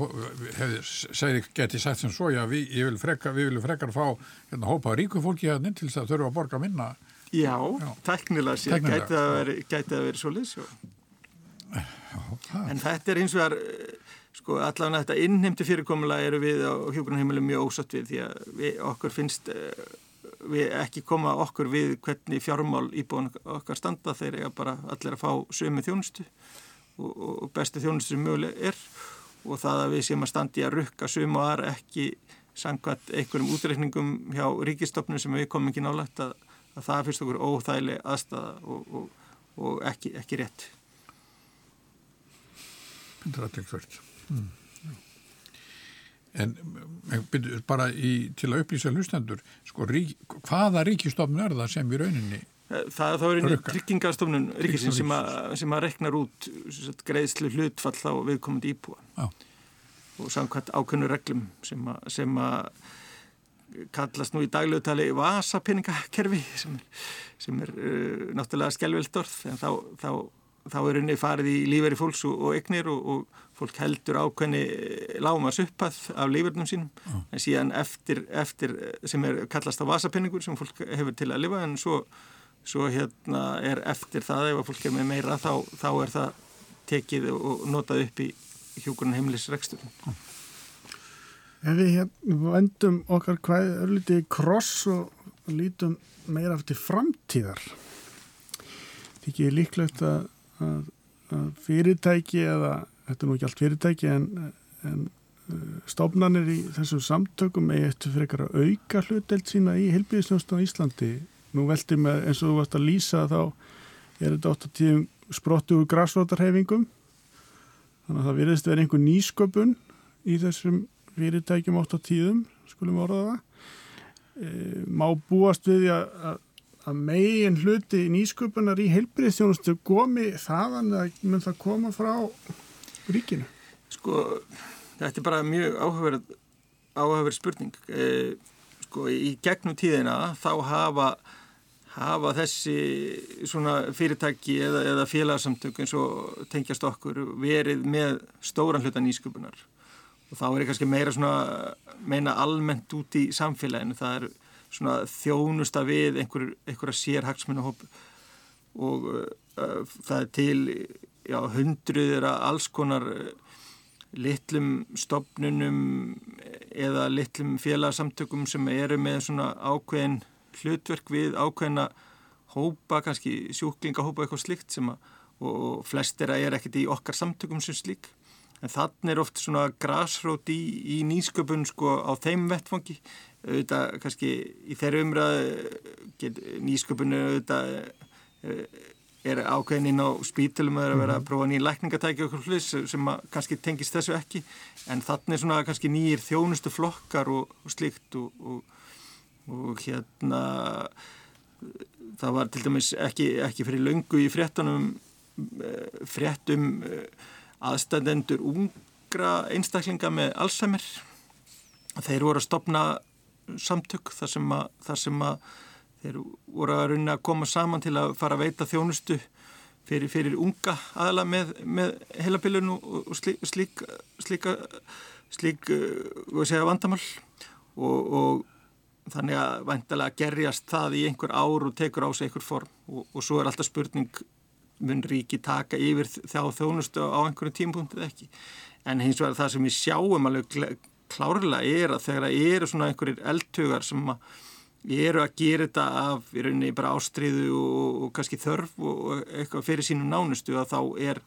hefði getið sagt sem svo, já við, við viljum frekar fá hérna, hópa ríku fólki hérna til þess að þurfa að borga minna. Já, já. teknilega sér, gæti að vera, vera svo liðs. En þetta er eins og það er sko allavega þetta innheimti fyrirkomulega eru við á hjókunarheimilum mjög ósatt við því að við, okkur finnst eh, við ekki koma okkur við hvernig fjármál íbúin okkar standa þeir eru bara allir að fá sömu þjónustu og, og bestu þjónustu sem möguleg er og það að við séum að standi að rukka sömu aðra ekki sangvat einhverjum útreikningum hjá ríkistofnum sem við komum ekki nálagt að, að það finnst okkur óþægileg aðstæða og, og, og ekki, ekki rétt. Er allir hvert. Mm. En bara í, til að upplýsa hlustendur, sko, rík, hvaða ríkistofn er það sem í rauninni Það, það er einu tryggingastofnun ríkisins sem, sem að reknar út sagt, greiðslu hlutfall á viðkomandi íbúa Já. og samkvæmt ákveðnu reglum sem að, sem að kallast nú í daglöðutali vasapeningakerfi sem er, sem er uh, náttúrulega skelvilt orð en þá, þá, þá er henni farið í líferi fólks og, og egnir og, og fólk heldur ákveðni lámas uppað af lífernum sínum. Já. en síðan eftir, eftir sem er kallast á vasapeningur sem fólk hefur til að lifa. En svo, svo hérna er eftir það ef að fólk er með meira þá, þá er það tekið og notað upp í hjúkurinn heimilisrekstur Ef við hérna vendum okkar hvað örlítið í kross og lítum meira eftir framtíðar þykir líklegt að, að, að fyrirtæki eða, þetta er nú ekki allt fyrirtæki en, en uh, stofnanir í þessum samtökum eigi eftir fyrir að auka hlutdelt sína í helbíðisnjóðstan á Íslandi. Nú veldi með eins og þú varst að lýsa þá er þetta oft að tíðum sprottu úr græsrótarhefingum þannig að það virðist vera einhver nýsköpun í þessum fyrirtækjum átt á tíðum, skulum orða það. E, má búast við að, að, að megin hluti nýsköpunar í heilbriðstjónustu komi þaðan að mun það koma frá ríkinu? Sko, þetta er bara mjög áhugaverð, áhugaverð spurning. E, sko, í gegnum tíðina þá hafa, hafa þessi fyrirtæki eða, eða félagsamtök eins og tengjast okkur verið með stóran hluta nýsköpunar og þá er ég kannski meira svona meina almennt út í samfélaginu það er svona þjónusta við einhver, einhverja sérhagsmunahóp og uh, það er til já, hundruðir að alls konar uh, litlum stopnunum eða litlum félagsamtökum sem eru með svona ákveðin hlutverk við ákveðina hópa, kannski sjúklingahópa eitthvað slikt sem að og flestir að er ekkert í okkar samtökum sem slík. En þannig er oft svona grasrót í, í nýsköpun sko á þeim vettfangi auðvitað kannski í þeirra umræðu nýsköpun auðvitað er ákveðin á spítilum að vera að prófa nýja lækningatæki og hlutis sem kannski tengist þessu ekki. En þannig svona kannski nýjir þjónustu flokkar og, og slikt og, og, og hérna það var til dæmis ekki, ekki fyrir löngu í fréttunum fréttum aðstændendur ungra einstaklinga með Alzheimer. Þeir voru að stopna samtök þar sem að, þar sem að þeir voru að runna að koma saman til að fara að veita þjónustu fyrir, fyrir unga aðla með, með heilabilun og, slík, slík, slíka slík uh, segja, vandamál. Og, og þannig að væntalega gerjast það í einhver ár og tekur á sig einhver form. Og, og svo er alltaf spurning mun ríki taka yfir þá þjónustu á einhverju tímpunktu eða ekki? En hins vegar það sem við sjáum alveg klárlega er að þegar það eru svona einhverjir eldtugar sem að eru að gera þetta af í rauninni bara ástriðu og, og kannski þörf og eitthvað fyrir sínum nánustu að þá er,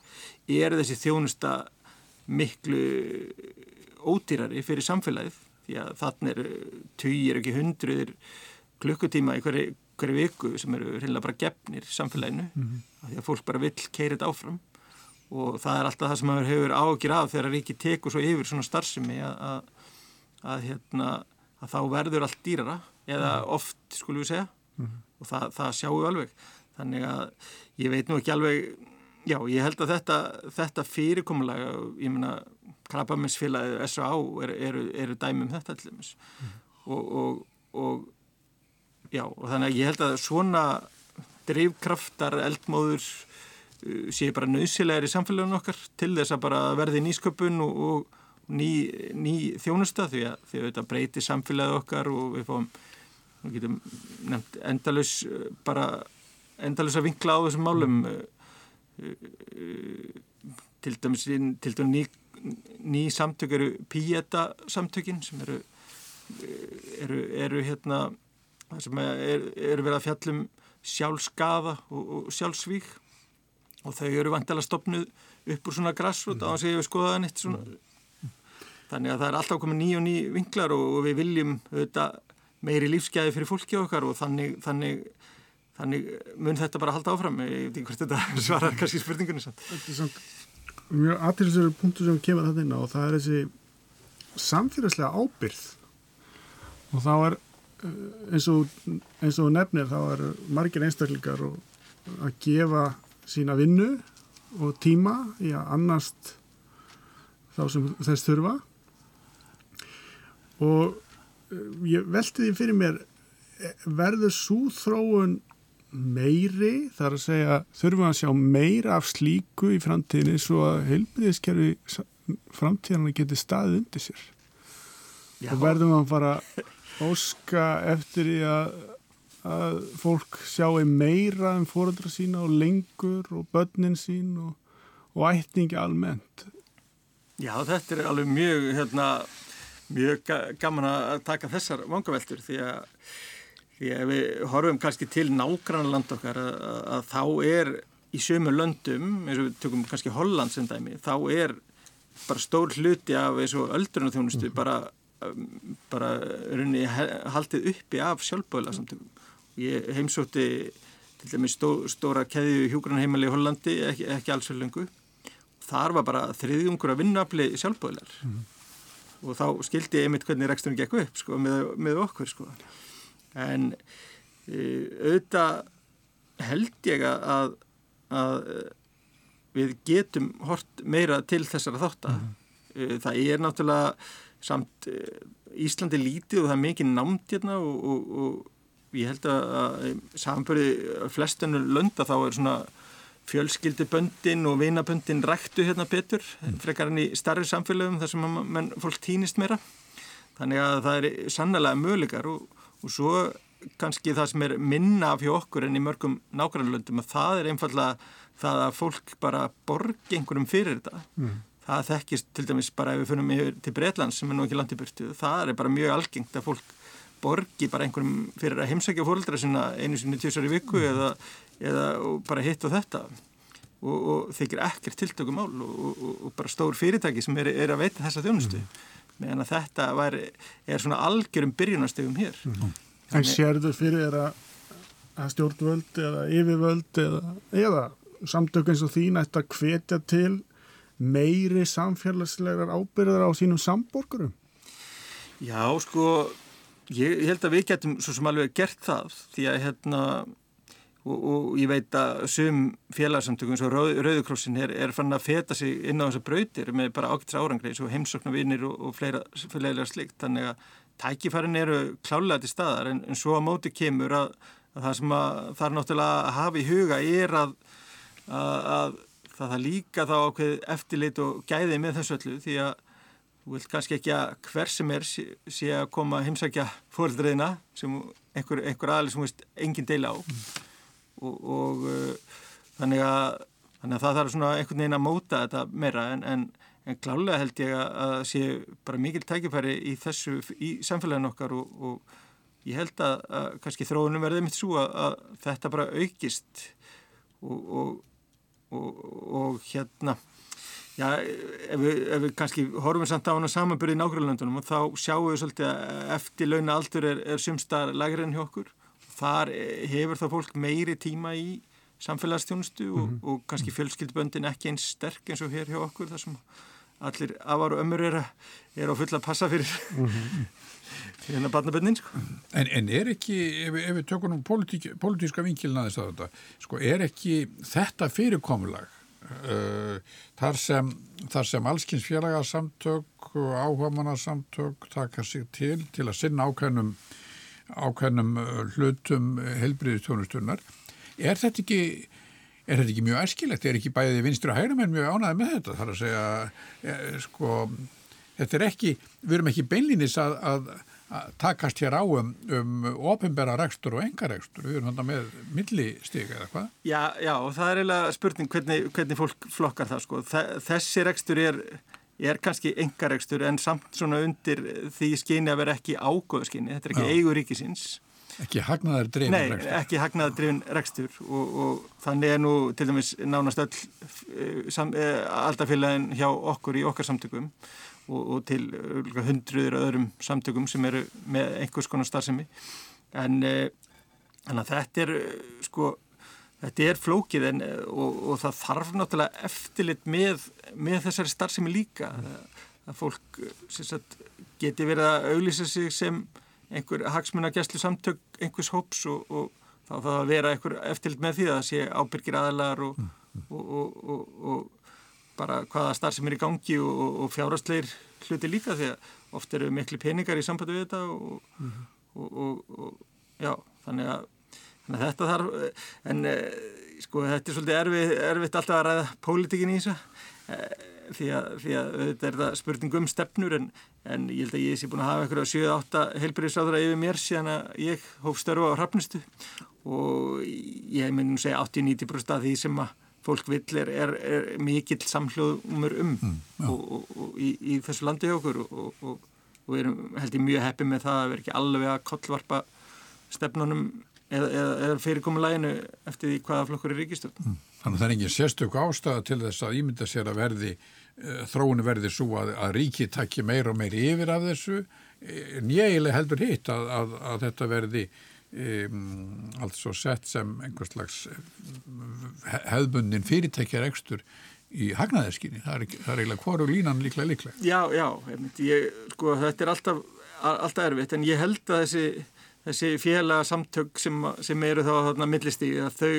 er þessi þjónusta miklu ódýrari fyrir samfélagið. Því að þannig eru týjir ekki hundruðir klukkutíma í hverju, hverju viku sem eru reynilega bara gefnir samfélaginu. Mm -hmm. því að fólk bara vill keira þetta áfram. Og það er alltaf það sem maður hefur ágjur af þegar ríki tekur svo yfir svona starfsemi að, að, að, hérna, að þá verður allt dýrara eða oft skulum við segja mm -hmm. og það, það sjáum við alveg þannig að ég veit nú ekki alveg já ég held að þetta, þetta fyrirkomulega ég meina krabbaminsfélagið S.A.A. eru, eru, eru dæmum þetta allir mm -hmm. og, og, og já og þannig að ég held að svona drivkraftar eldmóður uh, séu bara nöðsilegar í samfélagunum okkar til þess að bara verði nýsköpun og, og ný, ný þjónusta því að, því að þetta breytir samfélagið okkar og við fáum við getum nefnt endalus bara endalus að vinkla á þessum málum. Til dæmis til dæmis ný, ný samtök eru Pieta samtökin sem eru eru, eru hérna sem eru er verið að fjallum sjálfskaða og, og sjálfsvík og þau eru vantilega stopnuð upp úr svona grassrút á þess að ég hef skoðað neitt svona. Þannig að það er alltaf komið ný og ný vinklar og, og við viljum auðvitað meiri lífsgæði fyrir fólki okkar og þannig, þannig, þannig mun þetta bara halda áfram. Ég veit ekki hvort þetta svarar kannski spurningunni samt. Þetta er samt mjög aðtilsverður punktur sem kemur þetta inn á og það er þessi samfélagslega ábyrð og þá er eins og, eins og nefnir þá eru margir einstaklingar að gefa sína vinnu og tíma í að annast þá sem þess þurfa. Og eh, ég velti því fyrir mér eh, verður svo þróun meiri þar að segja þurfum að sjá meira af slíku í framtíðinni svo að heilbriðiskerfi framtíðanlega geti staðið undir sér Já. og verðum að fara óska eftir því að, að fólk sjáu meira en um fóröldra sína og lengur og börnin sín og, og ætningi almennt Já, þetta er alveg mjög hérna, mjög gaman að taka þessar vangaveltur því að því að við horfum kannski til nágrann land okkar að, að þá er í sömu löndum, eins og við tökum kannski Holland sem dæmi, þá er bara stór hluti af eins og öldrunarþjónustu mm. bara, bara runni haldið uppi af sjálfbóðla samtökum. Ég heimsótti til dæmis stó, stóra keðju hjúgrannheimali í Hollandi, ekki, ekki alls fyrir lengu. Þar var bara þriðjungur að vinnafli sjálfbóðlar mm. Og þá skildi ég einmitt hvernig reksturinn gekk upp sko, með, með okkur sko en uh, auðvitað held ég að, að við getum hort meira til þessara þáttar mm -hmm. það er náttúrulega samt Íslandi lítið og það er mikið námt hérna og, og, og ég held að samanbörði flestinu lönda þá er svona fjölskylduböndin og vinaböndin ræktu hérna betur frekar enn í starri samfélögum þar sem mann, fólk týnist meira þannig að það er sannlega möguleikar og og svo kannski það sem er minna af hjá okkur en í mörgum nákvæmlöndum að það er einfallega það að fólk bara borgi einhverjum fyrir þetta mm. það þekkist til dæmis bara ef við funum yfir til Breitlands sem er nú ekki landi byrtu það er bara mjög algengt að fólk borgi bara einhverjum fyrir að heimsækja fólkdra einu sinni tjósar í viku mm. eða, eða bara hitt og þetta og, og þykir ekkert tiltökum mál og, og, og bara stór fyrirtæki sem er, er að veita þessa þjónustu mm meðan að þetta var, er svona algjörum byrjunastegum hér. Mm. En sérðu fyrir þér að, að stjórnvöld eða yfirvöld eða, eða samtök eins og þín ætti að hvetja til meiri samfélagslegar ábyrðar á sínum samborgurum? Já, sko, ég held að við getum svo sem alveg gert það því að hérna og, og ég veit að sum félagsamtökum og Rauð, Rauðukrossin er, er fann að feta sig inn á þessar brautir með bara ákveðs árangri eins og heimsoknavinnir og, og fleira, fleira slikt þannig að tækifærin eru klálega til staðar en, en svo að móti kemur að, að það sem að, það er náttúrulega að hafa í huga er að, að það líka þá ákveð eftirlit og gæði með þessu öllu því að þú vilt kannski ekki að hver sem er sé, sé að koma að heimsækja fóröldriðina sem einhver, einhver aðli sem veist engin deila á. Mm og, og uh, þannig, að, þannig að það þarf svona einhvern veginn að móta þetta meira. En, en, en klálega held ég að sé bara mikil tækifæri í þessu í samfélagin okkar og, og ég held að, að kannski þróunum verði mitt svo að, að þetta bara aukist og, og hérna Já, ef við, ef við kannski horfum samt á hann að samanbyrja í nákvæmlandunum og þá sjáum við svolítið að eftir launa aldur er, er sumstar lagri enn hjá okkur þar eh, hefur það fólk meiri tíma í samfélagsstjónustu og, mm -hmm. og kannski fjölskyldböndin ekki eins sterk eins og hér hjá okkur þar sem allir afar og ömur er, er á fulla að passa fyrir mm -hmm. hérna barnaböndin sko. en, en er ekki, ef, ef við tökum um politík, politíska vinkilna þess að þetta sko, er ekki þetta fyrirkomulag uh, þar sem þar sem allskynnsfélagasamtök og áhugamanarsamtök taka sig til til að sinna ákveðnum ákveðnum uh, hlutum helbriðistjónusturnar. Er þetta ekki, er þetta ekki mjög erskilegt? Er ekki bæðið vinstur og hægrum en mjög ánæðið með þetta? Það er að segja, e, sko, þetta er ekki, við erum ekki beinlýnis að, að, að takast hér á um, um ofinbæra rekstur og engarekstur. Við erum hann með millistík eða hvað? Já, já, og það er eiginlega spurning hvernig, hvernig fólk flokkar það, sko. Þessi rekstur er er kannski engaregstur en samt svona undir því skyni að vera ekki ágóðskyni, þetta er ekki eigur ríkisins. Ekki hagnaðar drifin rekstur. Nei, ekki hagnaðar drifin rekstur og, og þannig er nú til dæmis nánast öll uh, uh, aldarfélagin hjá okkur í okkar samtökum og, og til uh, hundruður öðrum samtökum sem eru með einhvers konar starfsemi en þannig að þetta er sko Þetta er flókið en, og, og það þarf náttúrulega eftirlit með, með þessari starfsemi líka. Mm. Að fólk sagt, geti verið að auglýsa sig sem einhver hagsmunagesslu samtök einhvers hóps og, og þá það að vera einhver eftirlit með því að það sé ábyrgir aðlar og, og, og bara hvaða starf sem er í gangi og fjárhastleir hluti líka því að oft eru miklu peningar í sambandi við þetta og já, þannig að, að þetta þarf, en sko þetta er svolítið erfitt, erfitt alltaf að ræða pólitíkin í þessu. Því að, því að þetta er það spurning um stefnur en, en ég held að ég sé búin að hafa eitthvað 7-8 heilbyrðisáðra yfir mér síðan að ég hóf störfa á hrafnistu. Og ég myndi nú segja 80-90% af því sem að fólk vill er, er, er mikill samhljóðumur um mm, og, og, og í, í þessu landi okkur. Og, og við erum held ég mjög heppið með það að vera ekki alveg að kollvarpa stefnunum eða, eða, eða fyrirkomulæginu eftir því hvaða flokkur er ríkistöld. Mm. Þannig að það er engin sérstök ástæða til þess að ímynda sér að verði, uh, þróunu verði svo að, að ríki takki meira og meira yfir af þessu. Eh, Nýjileg heldur hitt að, að, að þetta verði um, altså sett sem einhvers slags eh, hefðbundin fyrirtækjar ekstur í hagnaðeskinni. Það er, það er eiginlega hvoru línan líklega líklega. Já, já, ég, sko, þetta er alltaf, alltaf erfitt en ég held að þessi þessi félagsamtök sem, sem eru þá þarna millistíði að þau,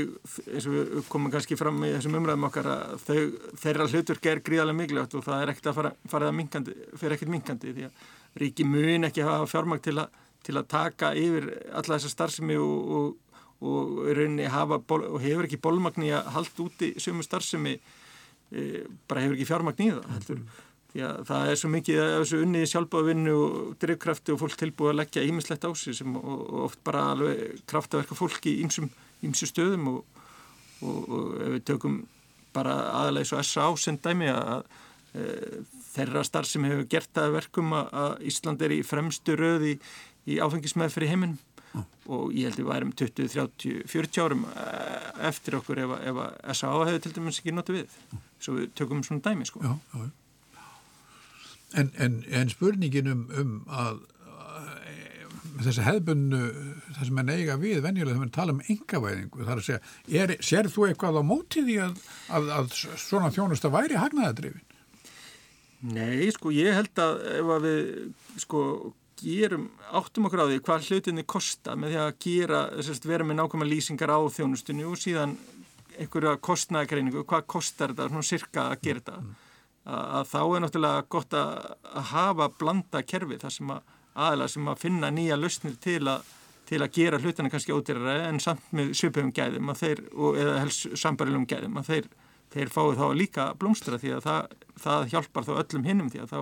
eins og við komum kannski fram í þessum umræðum okkar að þau, þeirra hlutverk er gríðarlega mikilvægt og það er ekkert að fara, fara að minkandi, fyrir ekkert minkandi því að ríki mun ekki hafa fjármæk til, til að taka yfir alla þessa starfsemi og, og, og, og, og hefur ekki bólmagn í að halda úti sömu starfsemi e, bara hefur ekki fjármæk í það heldur því að það er svo mikið af þessu unni sjálfbáðvinnu og drivkrafti og fólk tilbúið að leggja ímislegt á sig sem og oft bara alveg kraftaverka fólk í ímsu stöðum og, og, og ef við tökum bara aðalega svo S.A. sem dæmi að e, þeirra starf sem hefur gert það verkum að Ísland er í fremstu röði í, í áfengismæð fyrir heiminn mm. og ég held að við værum 20, 30, 40 árum e, eftir okkur ef, að S.A. hefur til dæmis ekki notið við svo við tökum svona dæmi sko Já, já En, en, en spurningin um, um að, að þessi hefðbunnu, það sem er neiga við venjulega þegar við tala um engavæðingu þar að segja, er, sér þú eitthvað á mótið í að, að, að svona þjónusta væri hagnaðadrifin? Nei, sko, ég held að ef að við, sko, gerum, áttum okkur á því hvað hlutinni kosta með því að gera, sérst, vera með nákvæmlega lýsingar á þjónustunni og síðan einhverja kostnæðagreiningu, hvað kostar þetta, svona cirka að gera þetta mm að þá er náttúrulega gott að hafa blanda kerfi þar sem að aðeins sem að finna nýja lausnir til að, til að gera hlutina kannski ódýrara en samt með svipum gæðum þeir, og, eða helst sambarilum gæðum að þeir, þeir fái þá líka blómstra því að það, það hjálpar þá öllum hinnum því að þá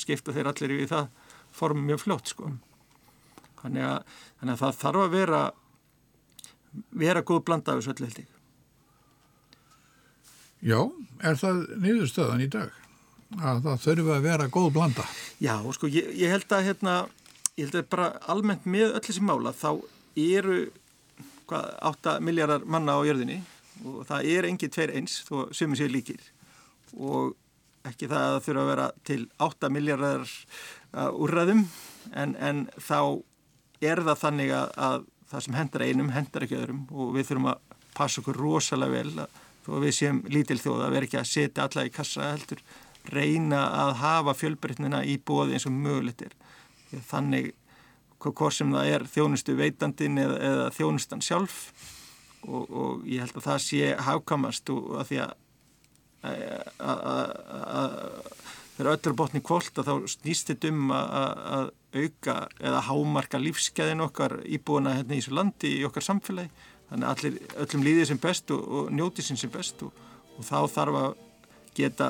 skipta þeir allir í það form mjög fljótt sko. Þannig að, þannig að það þarf að vera vera góð blanda af þessu öllu held ég. Já, er það niðurstöðan í dag? Að það þurfi að vera góð blanda? Já, sko, ég, ég held að hérna, ég held að bara almennt með öll þessi mála þá eru hvað, 8 miljardar manna á jörðinni og það er engið tveir eins þó sumum séu líkir og ekki það að þurfa að vera til 8 miljardar uh, úrraðum en, en þá er það þannig að, að það sem hendar einum hendar ekki öðrum og við þurfum að passa okkur rosalega vel að þó við séum lítil þjóð að vera ekki að setja alla í kassa heldur reyna að hafa fjölbreytnina í bóði eins og mögulegt er. Þannig hvort sem það er þjónustu veitandin eða, eða þjónustan sjálf. Og, og ég held að það sé hafkamast og að því að þegar öllur botni kvólt að þá snýst þetta um að auka eða hámarka lífskeiðin okkar íbúina hérna í þessu landi í okkar samfélagi. Þannig að allir, öllum líðið sem best og, og njótið sem sem best og, og þá þarf að geta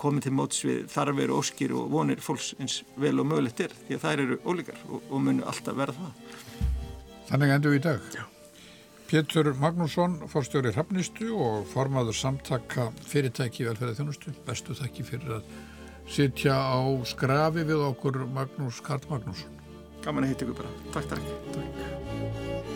komið til móts við þarfir, óskir og vonir fólks eins vel og mögulegt er því að þær eru ólíkar og, og munu alltaf verða það. Þannig endur við í dag. Já. Pétur Magnússon, fórstjóri Hrafnistu og formaður samtaka fyrirtæki velferðið þjónustu. Bestu þakki fyrir að sitja á skrafi við okkur Magnús Karl Magnússon. Gaman að hitta ykkur bara. Takk, takk. takk.